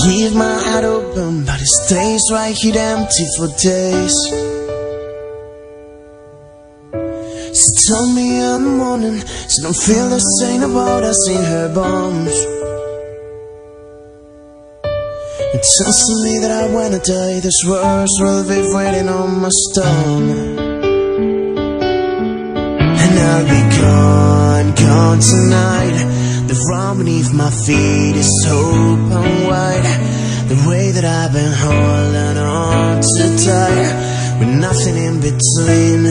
Leave my heart open, but it stays right here empty for days. She told me the morning, she don't feel the same about us in her bones. It tells me that I wanna die, this words will be waiting on my stone. And I'll be gone, gone tonight. The ground beneath my feet is open. The way that I've been holding on with nothing in between.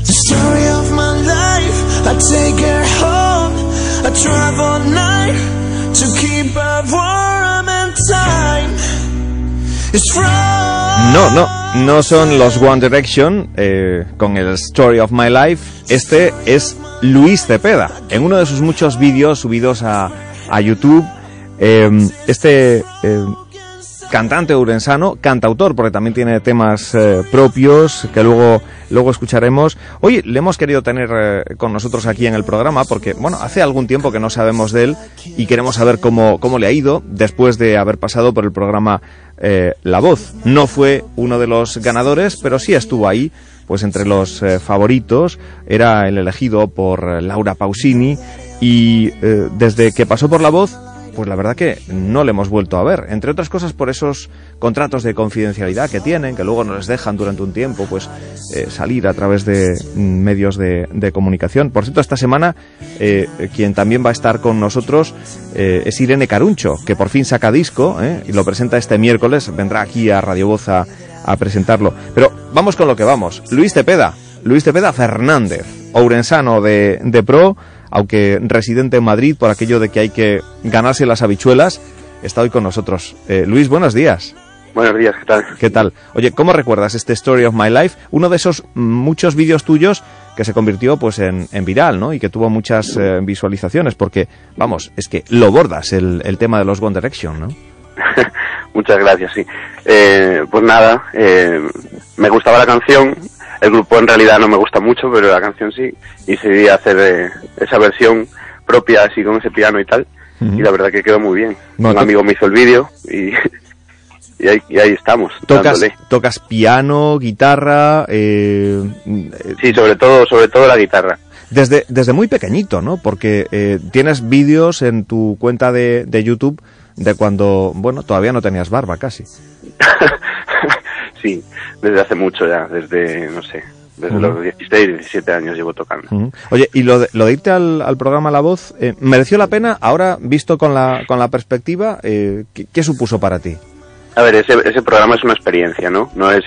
The story of my life, I take her home, I night to keep warm in time. It's No, no, no son los One Direction eh, con el Story of My Life. Este es Luis Cepeda, en uno de sus muchos vídeos subidos a, a YouTube. eh, este eh, cantante urensano, cantautor, porque también tiene temas eh, propios que luego, luego escucharemos. Hoy le hemos querido tener eh, con nosotros aquí en el programa porque, bueno, hace algún tiempo que no sabemos de él y queremos saber cómo, cómo le ha ido después de haber pasado por el programa eh, La Voz. No fue uno de los ganadores, pero sí estuvo ahí, pues entre los favoritos. Era el elegido por Laura Pausini y eh, desde que pasó por La Voz pues la verdad que no le hemos vuelto a ver. Entre otras cosas por esos contratos de confidencialidad que tienen, que luego no les dejan durante un tiempo pues eh, salir a través de mm, medios de, de comunicación. Por cierto, esta semana eh, quien también va a estar con nosotros eh, es Irene Caruncho, que por fin saca disco eh, y lo presenta este miércoles. Vendrá aquí a Radio Voz a, presentarlo. Pero vamos con lo que vamos. Luis Tepeda. Luis Tepeda Fernández, ourensano de, de pro, aunque residente en Madrid por aquello de que hay que ganarse las habichuelas, está hoy con nosotros. Eh, Luis, buenos días. Buenos días, ¿qué tal? ¿Qué tal? Oye, ¿cómo recuerdas este Story of My Life? Uno de esos muchos vídeos tuyos que se convirtió pues en, en viral, ¿no? Y que tuvo muchas eh, visualizaciones, porque, vamos, es que lo bordas el, el tema de los One Direction, ¿no? Muchas gracias, sí. Eh, pues nada, eh, me gustaba la canción, el grupo en realidad no me gusta mucho, pero la canción sí, y decidí hacer eh, esa versión propia, así con ese piano y tal, y la verdad que quedó muy bien. No, Un amigo me hizo el vídeo y, y, ahí, y ahí estamos, Tocas, dándole. tocas piano, guitarra, eh, Sí, sobre todo, sobre todo la guitarra. desde, desde muy pequeñito, ¿no? Porque eh, tienes vídeos en tu cuenta de, de YouTube de cuando, bueno, todavía no tenías barba casi. sí, desde hace mucho ya, desde, no sé, desde los 16, 17 años llevo tocando. Oye, y lo de, lo de irte al, al programa La Voz, eh, ¿mereció la pena? Ahora, visto con la, con la perspectiva, eh, ¿qué, qué supuso para ti? A ver, ese, ese programa es una experiencia, ¿no? No es,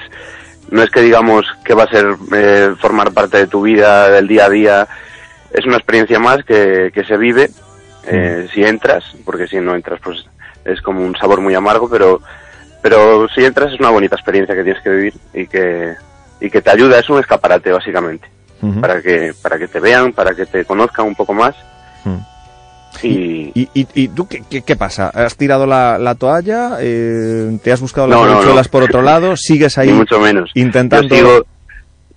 no es que digamos que va a ser eh, formar parte de tu vida del día a día. Es una experiencia más que, que se vive eh, si entras, porque si no entras, pues es como un sabor muy amargo, pero, pero si entras es una bonita experiencia que tienes que vivir y que, y que te ayuda. Es un escaparate, básicamente, para que, para que te vean, para que te conozcan un poco más. Mm. Y, ¿Y, y, y tú qué, qué, qué pasa? ¿Has tirado la, la toalla? Eh, ¿Te has buscado las no, por otro lado? ¿Sigues ahí ni mucho menos. intentando...? Yo sigo,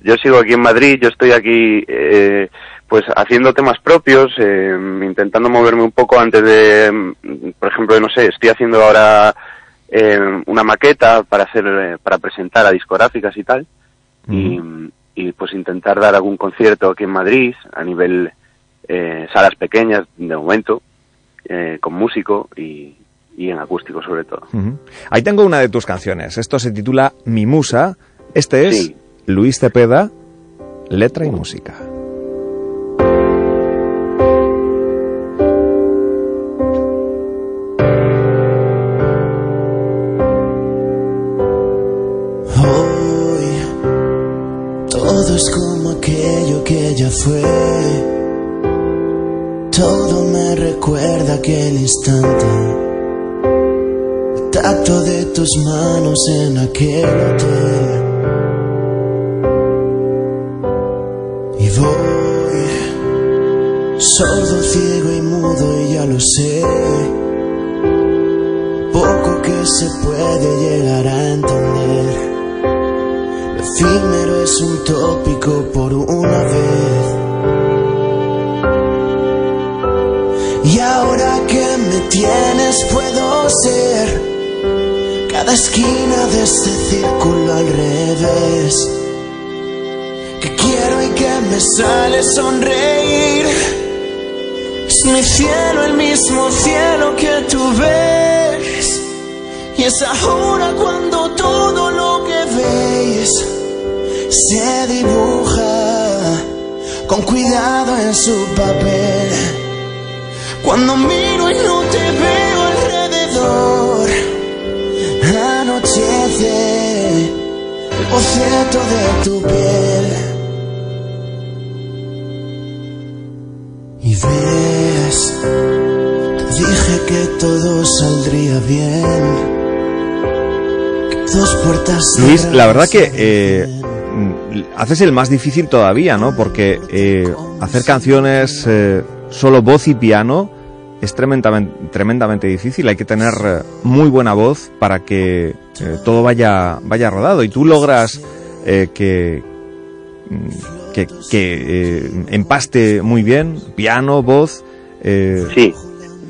yo sigo aquí en Madrid, yo estoy aquí eh, pues haciendo temas propios, eh, intentando moverme un poco antes de, mm, por ejemplo, no sé, estoy haciendo ahora eh, una maqueta para hacer, eh, para presentar a discográficas y tal, y, y pues intentar dar algún concierto aquí en Madrid a nivel eh, salas pequeñas de momento, eh, con músico y, y en acústico sobre todo. Ahí tengo una de tus canciones. Esto se titula Mi Musa. Este es Sí. Luis Cepeda, letra y música. Ya fue. Todo me recuerda aquel instante. El tacto de tus manos en aquel hotel. Y voy sordo, ciego y mudo y ya lo sé. Poco que se puede llegar a entender. Efímero es un tópico por una vez. Y ahora que me tienes puedo ser cada esquina de este círculo al revés. Que quiero y que me sale sonreír. Es mi cielo el mismo cielo que tú ves. Y es ahora cuando todo lo que ves se dibuja con cuidado en su papel. Cuando miro y no te veo alrededor, anochece el boceto de tu piel. Y ves, te dije que todo saldría bien. Que dos puertas. Luis, la verdad que eh, haces el más difícil todavía, ¿no? Porque eh, hacer canciones eh, solo voz y piano es tremendamente, tremendamente difícil. Hay que tener eh, muy buena voz para que eh, todo vaya, vaya rodado. Y tú logras eh, que, mm, que, que empaste muy bien, piano, voz. eh, Sí,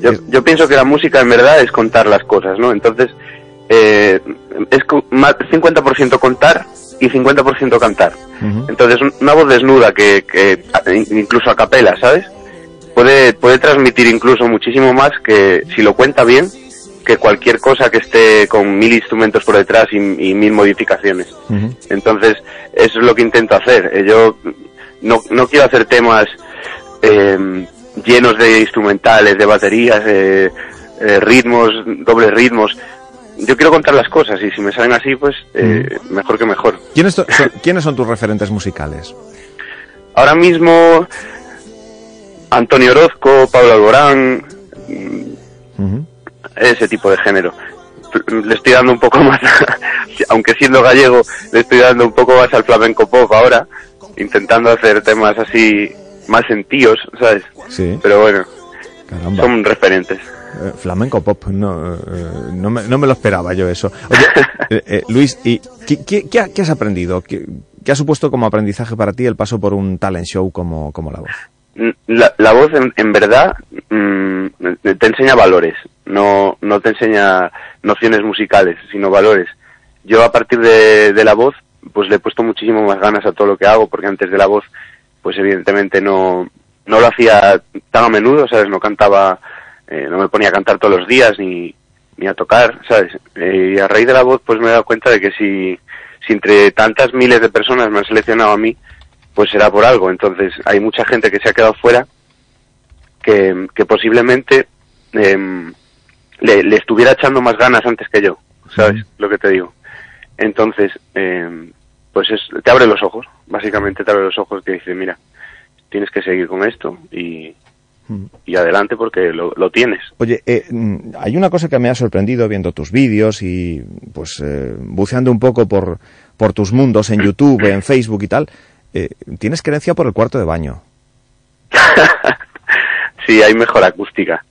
yo, yo pienso que la música en verdad es contar las cosas, ¿no? Entonces, eh, es más 50% contar y 50% cantar. Entonces, un- una voz desnuda que, que incluso a capela, ¿sabes? Puede, puede transmitir incluso muchísimo más que si lo cuenta bien que cualquier cosa que esté con mil instrumentos por detrás y, y mil modificaciones. Entonces, eso es lo que intento hacer. Eh, Yo no, no quiero hacer temas eh, llenos de instrumentales, de baterías, eh, eh, ritmos, dobles ritmos. Yo quiero contar las cosas y si me salen así, pues eh, mejor que mejor. ¿Quiénes, son, ¿Quiénes son tus referentes musicales? Ahora mismo, Antonio Orozco, Pablo Alborán, mm, ese tipo de género. Le estoy dando un poco más, aunque siendo gallego, le estoy dando un poco más al flamenco pop ahora, intentando hacer temas así más sentidos, ¿sabes? Sí, Pero bueno, caramba. son referentes. Eh, flamenco pop, no, eh, no, me, no me lo esperaba yo eso. Eh, eh, Luis, ¿y qué, qué- qué ha- qué has aprendido? ¿Qué, ha supuesto como aprendizaje para ti el paso por un talent show como, como La Voz? La, la voz, en, en verdad, mm, te enseña valores, no, no te enseña nociones musicales, sino valores. Yo a partir de, de la voz, pues le he puesto muchísimo más ganas a todo lo que hago, porque antes de la voz, pues evidentemente no, no lo hacía tan a menudo, ¿sabes? No cantaba, eh, no me ponía a cantar todos los días ni, ni a tocar, ¿sabes? Eh, y a raíz de la voz, pues me he dado cuenta de que si, si entre tantas miles de personas me han seleccionado a mí, pues será por algo. Entonces, hay mucha gente que se ha quedado fuera que, que posiblemente em, le, le estuviera echando más ganas antes que yo, ¿sabes? Lo que te digo. Entonces, em, pues es, te abre los ojos, básicamente te abre los ojos que dice, mira, tienes que seguir con esto y, y adelante porque lo, lo tienes. Oye, eh, mm, hay una cosa que me ha sorprendido viendo tus vídeos y pues eh, buceando un poco por, por tus mundos en YouTube, en Facebook y tal. Eh, tienes creencia por el cuarto de baño. sí, hay mejor acústica.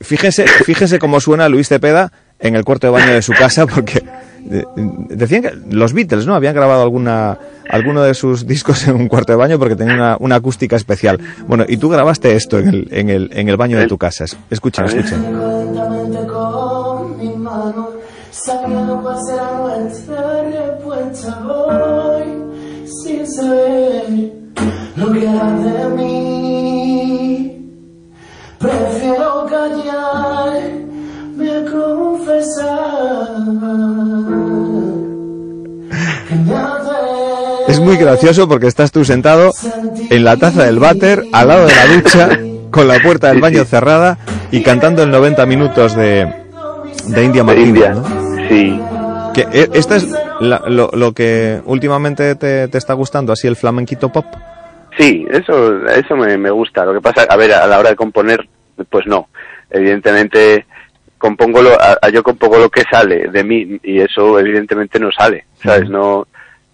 Fíjense cómo suena Luis Cepeda en el cuarto de baño de su casa, porque decían que los Beatles, ¿no? Habían grabado alguna, alguno de sus discos en un cuarto de baño porque tenía una, una acústica especial. Bueno, y tú grabaste esto en el, en el, en el baño de tu casa. Es- Escuchen, escuchen. Lentamente con Es muy gracioso porque estás tú sentado en la taza del váter, al lado de la ducha, con la puerta del baño cerrada y cantando el 90 minutos de, de India De Martínez, India. ¿no? Sí, Que, eh, ¿Esto es la- lo, lo que últimamente te, te está gustando, así el flamenquito pop? Sí, eso, eso me, me gusta. Lo que pasa, a ver, a la hora de componer, pues no. Evidentemente, compongo lo, a- a- yo compongo lo que sale de mí y eso evidentemente no sale, ¿sabes? No,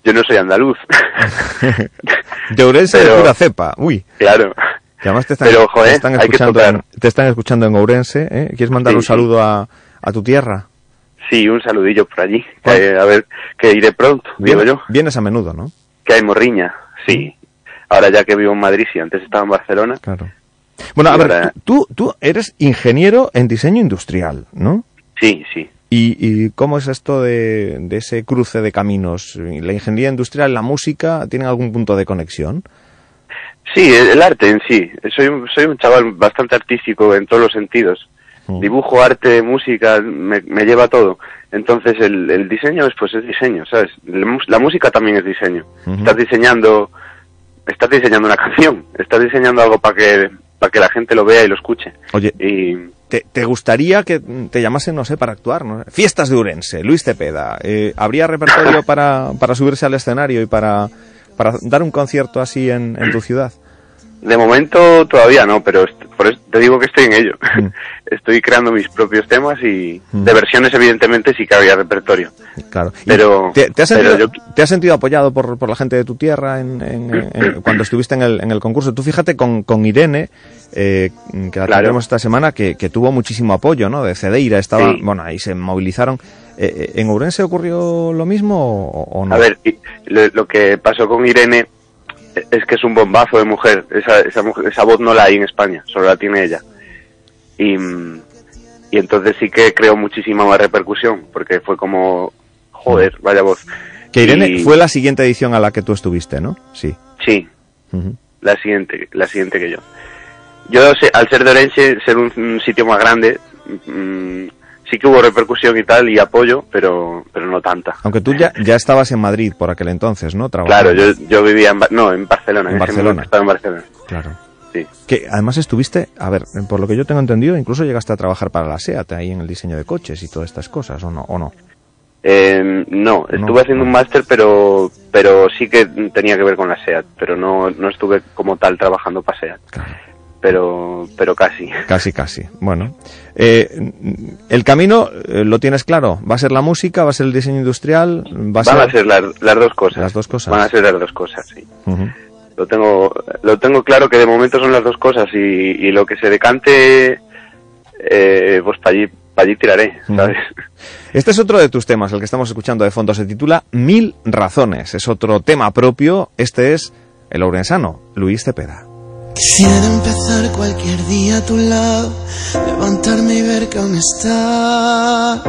yo no soy andaluz. De Ourense de Pero- pura cepa, uy. claro. Que además te están, Pero, joder, te están hay que escuchando, en, te están escuchando en Ourense, ¿eh? ¿Quieres mandar Sí, un sí. saludo a, a tu tierra? Sí, un saludillo por allí. Que, a ver, que iré pronto, digo Vienes- yo. Vienes a menudo, ¿no? Que hay morriña, sí. Ahora ya que vivo en Madrid, sí, antes estaba en Barcelona. Claro. Bueno, a ver, tú, tú eres ingeniero en diseño industrial, ¿no? Sí, sí. ¿Y, y cómo es esto de, de ese cruce de caminos? ¿La ingeniería industrial la música tienen algún punto de conexión? Sí, el el arte en sí. Soy, un- soy un chaval bastante artístico en todos los sentidos. Mm. Dibujo, arte, música, me, me lleva todo. Entonces el, el diseño es, pues es diseño, ¿sabes? La, música también es diseño. Estás diseñando, estás diseñando una canción, estás diseñando algo para que, para que la gente lo vea y lo escuche. Oye, Y ¿te, te gustaría que te llamasen, no sé, para actuar? ¿no? Fiestas de Urense, Luis Cepeda. eh, ¿Habría repertorio para, para subirse al escenario y para, para dar un concierto así en, en tu ciudad? De momento todavía no, pero por eso te digo que estoy en ello. Mm. estoy creando mis propios temas y Mm. de versiones evidentemente sí que había repertorio. Claro. ¿Y Pero- ¿te, te has pero sentido, yo- te has sentido apoyado por, por la gente de tu tierra en, en- en- cuando estuviste en el, en el concurso? Tú fíjate con, con Irene, eh, que la Claro. esta semana, que, que tuvo muchísimo apoyo, ¿no? De Cedeira, estaba, Sí. bueno, ahí se movilizaron. Eh, eh, ¿En Ourense ocurrió lo mismo o, o no? A ver, lo que pasó con Irene es que es un bombazo de mujer. Esa, esa, mujer- esa voz no la hay en España, solo la tiene ella. Y, y entonces sí que creó muchísima más repercusión, porque fue como, joder, vaya voz. Que Irene Y- fue la siguiente edición a la que tú estuviste, ¿no? Sí. Sí, la siguiente, la siguiente que yo. Yo, sé- al ser de Orense, ser un, un sitio más grande, mm, sí que hubo repercusión y tal, y apoyo, pero, pero no tanta. Aunque tú ya, ya estabas en Madrid por aquel entonces, ¿no? Claro, Trabajando. yo, yo vivía en, no, en Barcelona, En en, Barcelona. estaba en Barcelona. Claro. Sí. Que además estuviste, a ver, por lo que yo tengo entendido, incluso llegaste a trabajar para la SEAT ahí en el diseño de coches y todas estas cosas, ¿o no? ¿O no? Eh, no, estuve No, haciendo no. un máster, pero pero sí que tenía que ver con la SEAT, pero no, no estuve como tal trabajando para SEAT, Claro. Pero, pero casi. Casi, casi. Bueno, eh, el camino eh, lo tienes claro. ¿Va a ser la música? ¿Va a ser el diseño industrial? ¿Va a Van ser...? a ser las, las dos cosas. Las dos cosas. Van a ser las dos cosas, sí. Lo tengo, lo tengo claro que de momento son las dos cosas y, y lo que se decante, eh, pues para allí, para allí tiraré, ¿sabes? Este es otro de tus temas, el que estamos escuchando de fondo. Se titula Mil Razones. Es otro tema propio. Este es el ourensano, Luis Cepeda. Quisiera empezar cualquier día a tu lado, levantarme y ver que aún estás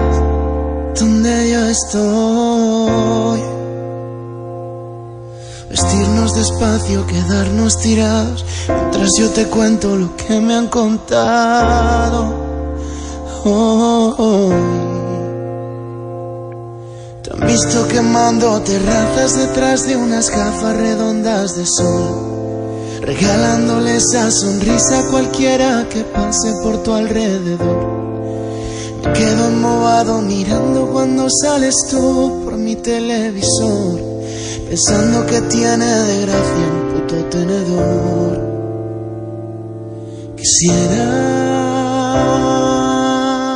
donde yo estoy. Vestirnos despacio, quedarnos tirados, mientras yo te cuento lo que me han contado. Hoy. Te han visto quemando terrazas detrás de unas gafas redondas de sol. Regalándole esa sonrisa a cualquiera que pase por tu alrededor. Me quedo embobado mirando cuando sales tú por mi televisor. Pensando que tiene de gracia un puto tenedor. Quisiera.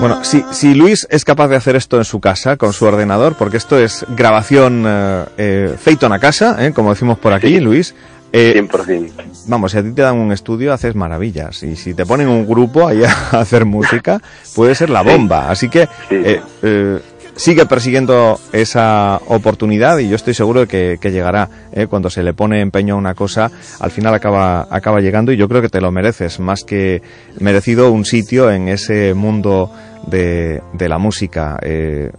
Bueno, si, si Luis es capaz de hacer esto en su casa, con su ordenador, porque esto es grabación eh, eh, feito en la casa, ¿eh? como decimos por aquí. Luis. Eh, 100%. vamos, si a ti te dan un estudio, haces maravillas. Y si te ponen un grupo ahí a hacer música, puede ser la bomba. Así que eh, eh, sigue persiguiendo esa oportunidad y yo estoy seguro de que, que llegará. ¿eh? Cuando se le pone empeño a una cosa, al final acaba, acaba llegando y yo creo que te lo mereces, más que merecido un sitio en ese mundo de, de la música. Eh,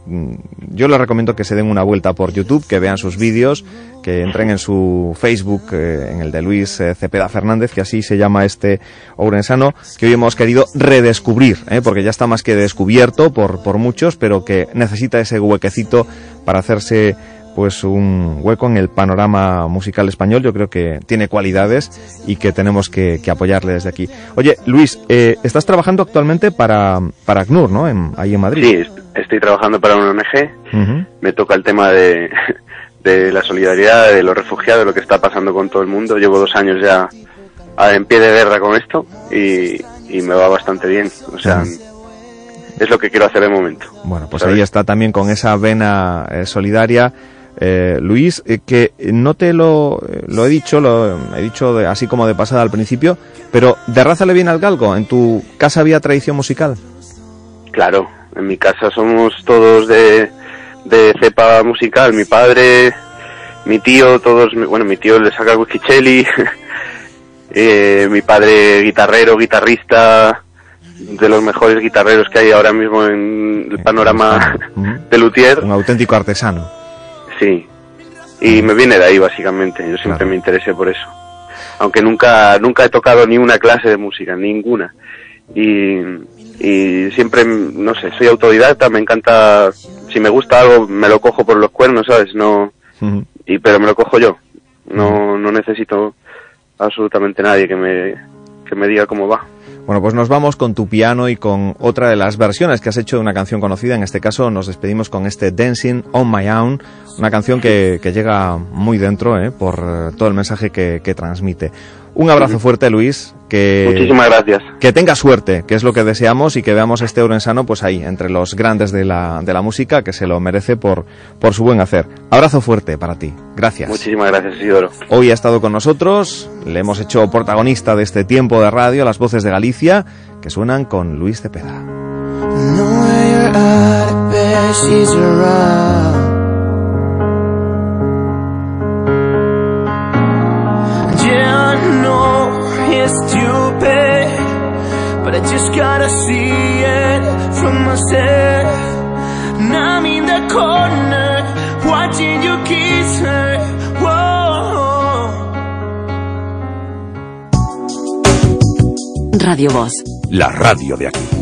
yo les recomiendo que se den una vuelta por YouTube, que vean sus vídeos, que entren en su Facebook, eh, en el de Luis eh, Cepeda Fernández, que así se llama este ourensano, que hoy hemos querido redescubrir, porque ya está más que descubierto por, por muchos, pero que necesita ese huequecito para hacerse pues un hueco en el panorama musical español. Yo creo que tiene cualidades y que tenemos que, que apoyarle desde aquí. Oye, Luis, eh, estás trabajando actualmente para, para ACNUR, ¿no? En, ahí en Madrid. Sí, est- estoy trabajando para una ONG, me toca el tema de, de la solidaridad, de los refugiados, lo que está pasando con todo el mundo. Llevo dos años ya en pie de guerra con esto y, y me va bastante bien. O sea, es lo que quiero hacer de momento. Bueno, pues ¿sabes? ahí está también con esa vena eh, solidaria. Eh, Luis, eh, que no te lo, eh, lo he dicho, lo he dicho de- así como de pasada al principio, pero de raza le viene al galgo. ¿En tu casa había tradición musical? Claro, en mi casa somos todos de, de cepa musical. Mi padre, mi tío, todos, bueno, mi tío le saca el whisky Eh, mi padre guitarrero, guitarrista, de los mejores guitarreros que hay ahora mismo en el panorama de Luthier. Un auténtico artesano. Sí, y me viene de ahí básicamente, yo siempre me interesé por eso. Aunque nunca, nunca he tocado ni una clase de música, ninguna. Y, y siempre, no sé, soy autodidacta, me encanta, si me gusta algo, me lo cojo por los cuernos, ¿sabes? No, y, pero me lo cojo yo. No, no necesito absolutamente nadie que me, que me diga cómo va. Bueno, pues nos vamos con tu piano y con otra de las versiones que has hecho de una canción conocida. En este caso nos despedimos con este Dancing on My Own, una canción que, llega muy dentro ¿eh? por eh, todo el mensaje que transmite. Un abrazo fuerte, Luis. Que, Muchísimas gracias. Que tenga suerte, que es lo que deseamos, y que veamos este Orensano pues ahí, entre los grandes de la, de la música, que se lo merece por, por su buen hacer. Abrazo fuerte para ti. Gracias. Muchísimas gracias, Isidoro. Hoy ha estado con nosotros, le hemos hecho protagonista de este tiempo de radio, las voces de Galicia, que suenan con Luis Cepeda. but gotta see it from myself. Now I'm in the corner, watching you kiss her. Whoa. Radio Voz. La radio de aquí.